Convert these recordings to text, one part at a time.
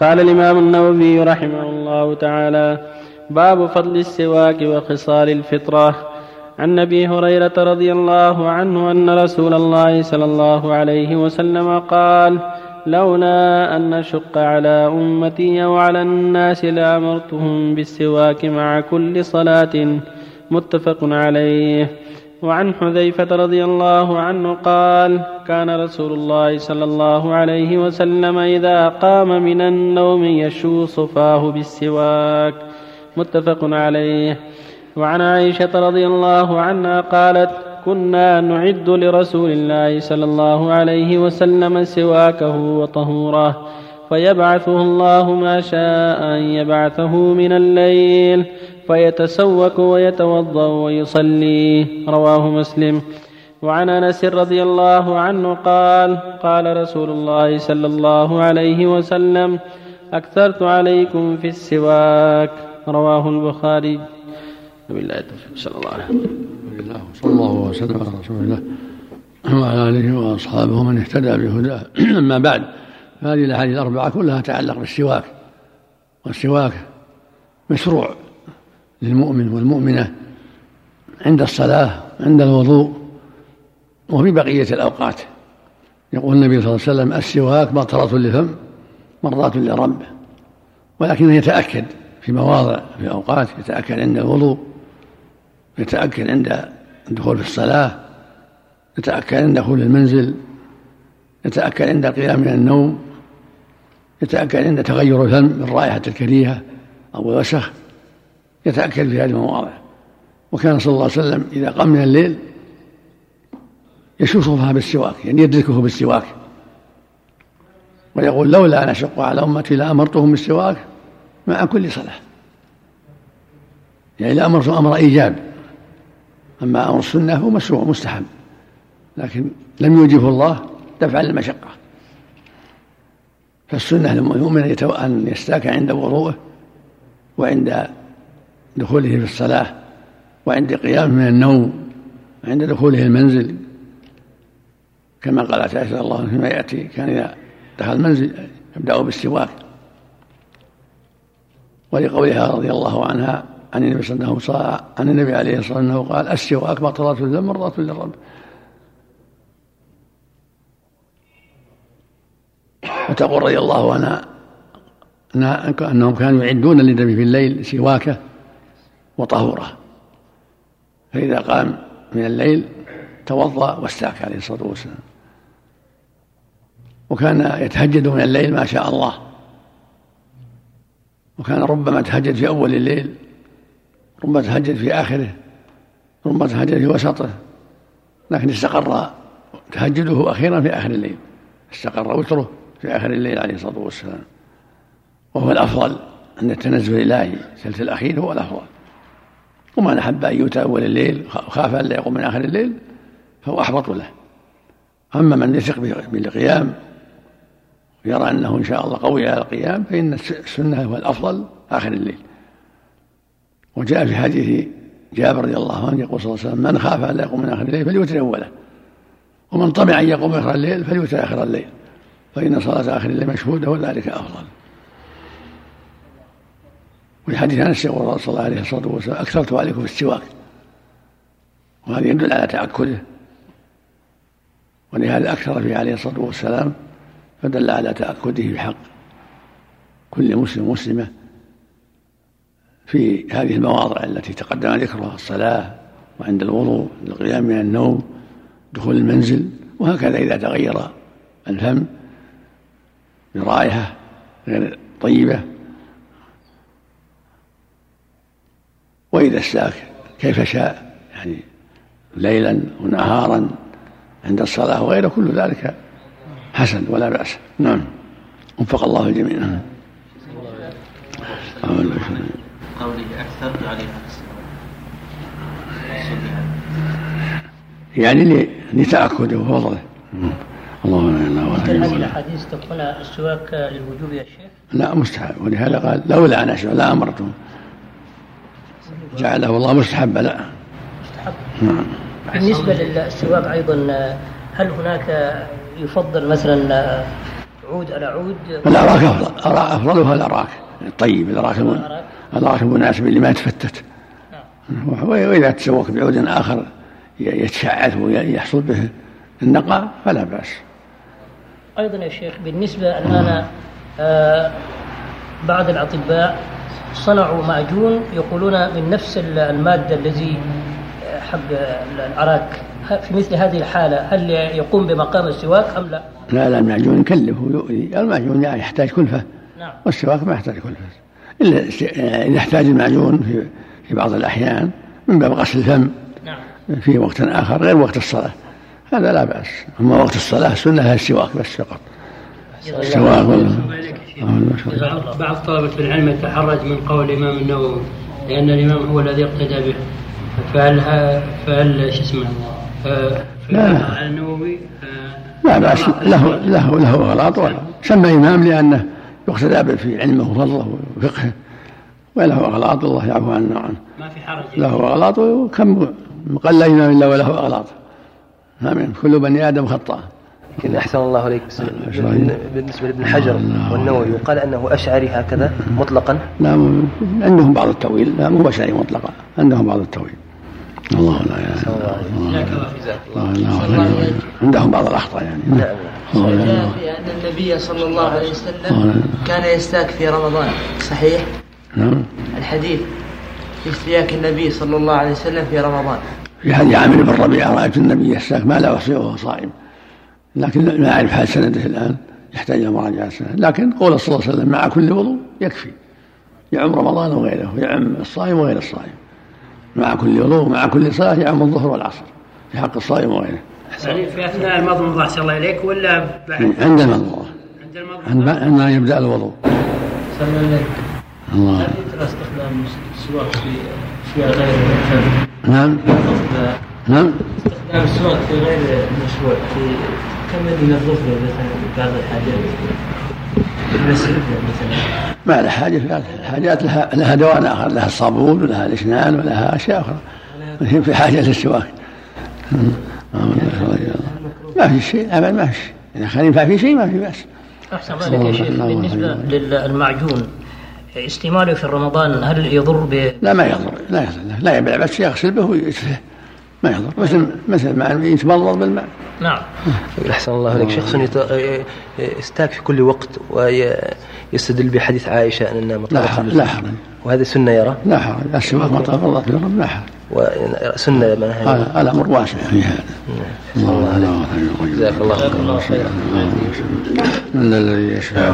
قال الإمام النووي رحمه الله تعالى باب فضل السواك وخصال الفطرة. عن أبي هريرة رضي الله عنه أن رسول الله صلى الله عليه وسلم قال لولا أن نشق على أمتي أو على الناس لأمرتهم بالسواك مع كل صلاة متفق عليه. وعن حذيفة رضي الله عنه قال كان رسول الله صلى الله عليه وسلم إذا قام من النوم يشو صفاه بالسواك. متفق عليه. وعن عائشة رضي الله عنها قالت كنا نعد لرسول الله صلى الله عليه وسلم سواكه وطهوره فيبعثه الله ما شاء أن يبعثه من الليل. فيتسوك ويتوضأ ويصلي. رواه مسلم. وعن أنس رضي الله عنه قال قال رسول الله صلى الله عليه وسلم أكثرت عليكم في السواك. رواه البخاري. صلى الله عليه وسلم. صلى الله وسلم على رسول الله وعلى آله وأصحابه من اهتدى بهداه. أما بعد فهذه الأحاديث الأربعة كلها تتعلق بالسواك. والسواك مشروع. للمؤمن والمؤمنة عند الصلاة عند الوضوء وفي بقية الأوقات. يقول النبي صلى الله عليه وسلم السواك مطرة للفم مرضاة لربه ولكنه يتأكد في مواضع في أوقات يتأكد عند الوضوء يتأكد عند الدخول في الصلاة يتأكد عند دخول المنزل يتأكد عند القيام من النوم يتأكد عند تغير الفم بالرائحة الكريهة أو الوسخ. يتأكد في هذه المواضع. وكان صلى الله عليه وسلم إذا قام من الليل يشوفها بالسواك يعني يدركه بالسواك. ويقول لولا أن أشق على أمتي لأمرتهم بالسواك مع كل صلاة. يعني لأمرتهم أمر إيجاب أما أمر السنة هو مشروع مستحب. لكن لم يوجبه الله دفعا للمشقة فالسنة للمؤمن أن يستاك عند وضوءه وعند دخوله في الصلاة وعند قيامه من النوم وعند دخوله المنزل كما قالت عائشة الله عنها فيما يأتي كان إذا دخل المنزل يبدأ بالسواك. ولقولها رضي الله عنها عن النبي صلى الله عليه وسلم عن النبي عليه الصلاة والسلام قال السواك مطرة الذنب مرضاة للرب وتقول رضي الله عنها أنهم كانوا يعدون للنبي في الليل سواكه وطهوره فإذا قام من الليل توضأ واستاك عليه الصلاة والسلام. وكان يتهجد من الليل ما شاء الله. وكان ربما تهجد في أول الليل ربما تهجد في آخره ربما تهجد في وسطه لكن استقر تهجده أخيرا في آخر الليل. استقر وتره في آخر الليل عليه الصلاة والسلام. وهو الأفضل أن التنزل الإلهي ثلث الأخير هو الأفضل. ومن أحب أن يؤتى أول الليل وخاف أن لا يقوم من آخر الليل فهو أحبط له. أما من يثق بالقيام ويرى أنه إن شاء الله قوي على القيام فإن السنة هو الأفضل آخر الليل. وجاء في حديث جابر رضي الله عنه يقول صلى الله عليه وسلم من خاف أن لا يقوم من آخر الليل فليوتر أوله. ومن طمع أن يقوم آخر الليل فليوتر آخر الليل. فإن صلاة آخر الليل مشهودة وذلك أفضل. وفي حديث انس يقول صلى الله عليه الصلاة والسلام أكثرت عليكم في السواك. وهذا يدل على تأكده ولهذا أكثر فيه عليه الصلاة والسلام فدل على تأكده بحق كل مسلم مسلمه في هذه المواضع التي تقدم ذكرها الصلاة وعند الوضوء عند القيام من النوم دخول المنزل وهكذا إذا تغير الفم برائحة غير طيبة وإذا استاك كيف شاء يعني ليلا ونهارا عند الصلاة وغيره كل ذلك حسن ولا بأس. نعم. وفق الله الجميع. نعم. قوله أكثر عليه يعني لتأكده وفضله. الله لا اله الا هذه الأحاديث تكون السواك للوجوب يا شيخ؟ لا مستحب ولهذا قال لولا أن اشرك لا أمرتهم. جعله الله مستحبا لا. مستحب. نعم. بالنسبة للسواك أيضا هل هناك يفضل مثلا عود على عود؟ الأراك أفضل. أفضلها الأراك الطيب الأراك الأراك المناسب اللي ما يتفتت نعم. وإذا تسوق بعود آخر يتشعث ويحصل به النقاء فلا بأس. أيضا يا شيخ بالنسبة الآن آه بعض الأطباء صنعوا معجون يقولون من نفس المادة الذي حق الأراك في مثل هذه الحالة هل يقوم بمقام السواك أم لا؟ لا لا المعجون يكلف ويؤذي. المعجون يعني يحتاج كلفة نعم. والسواك ما يحتاج كلفة إلا إذا احتاج المعجون في في بعض الأحيان من باب غسل الفم نعم. في وقت آخر غير وقت الصلاة. هذا لا بأس. أما وقت الصلاة سنة السواك بس فقط. السواك بعض طلبة العلم يتحرج من قول الإمام النووي لأن الإمام هو الذي اقتدى به. فهل فهل شو اسمه؟ لا. النووي لا بأس له له له أغلاط سمى إمام لأنه يقتدى في علمه وفضله وفقهه وله أغلاط. الله يعفو عنا وعنه ما في حرج. له أغلاط وكم قل إمام إلا وله أغلاط. آمين كل بني آدم خطأ. لكن أحسن الله عليك بالنسبة لابن حجر والنووي يقال أنه أشعري هكذا مطلقا. لا عندهم بعض التأويل. لا مو أشعري مطلقا. عندهم بعض التأويل. الله لا يا الله. عندهم بعض الأخطاء يعني. نعم. في أن النبي صلى الله عليه وسلم. كان يستاك في رمضان. صحيح؟ نعم. الحديث. في استياك النبي صلى الله عليه وسلم في رمضان. في حديث عامر بن ربيعة رأيت النبي يستاك ما لا أحصيه وهو صائم. لكن لا أعرف حال سنده الآن يحتاج إلى مراجعة السند لكن قول صلى الله عليه وسلم مع كل وضوء يكفي. يعم رمضان وغيره ويعم الصائم وغير الصائم. مع كل وضوء مع كل صلاة يعم الظهر والعصر في حق الصائم وغيره. يعني في أثناء المضمضة أحسن الله إليك ولا بعد؟ عند المضمضة عند عندما يبدأ الوضوء. الله. هل يترى استخدام السواك في اشياء غير نعم. نعم. استخدام السواك في غير المشروع في كم مثلا بعض الحاجات. ما لها حاجة في الحاجات لها لها دواء آخر لها الصابون ولها الأسنان ولها أشياء أخرى. هي في حاجة للسواك. ما في شيء أبدا ما في شيء. إذا كان ينفع في شيء ما في بأس. أحسن ذلك يا شيخ. بالنسبة للمعجون استعماله في رمضان هل يضر ب لا ما يضر. لا يضر. لا يبلع بس يغسل به ويسفه ما يضر. مثل مثل ما يتمضمض بالماء. نعم. أحسن الله عليك شخص يستاك في كل وقت ويستدل بحديث عائشة انها مطلقة لا, لا حرج. وهذه سنة يرى؟ لا حرج. السواك مطلق الله في الرب لا حرج. وسنه هذا الامر واسع في هذا الله عليك جزاك الله خيرا. من الذي يشفع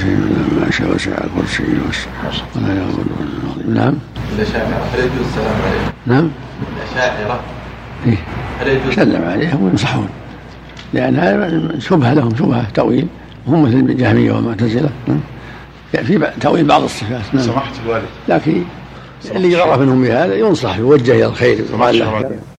شيء ما شاء وسع كرسيه ولا يغفر نعم. الأشاعرة هل يجوز السلام عليهم؟ نعم. الأشاعرة إيه؟ سلم عليهم وينصحون لأن هذا شبهة لهم شبهة تأويل. وهم مثل الجهمية والمعتزلة. نعم. في تأويل بعض الصفات. نعم. سماحة الوالد. لكن اللي يعرف منهم بهذا ينصح يوجه إلى الخير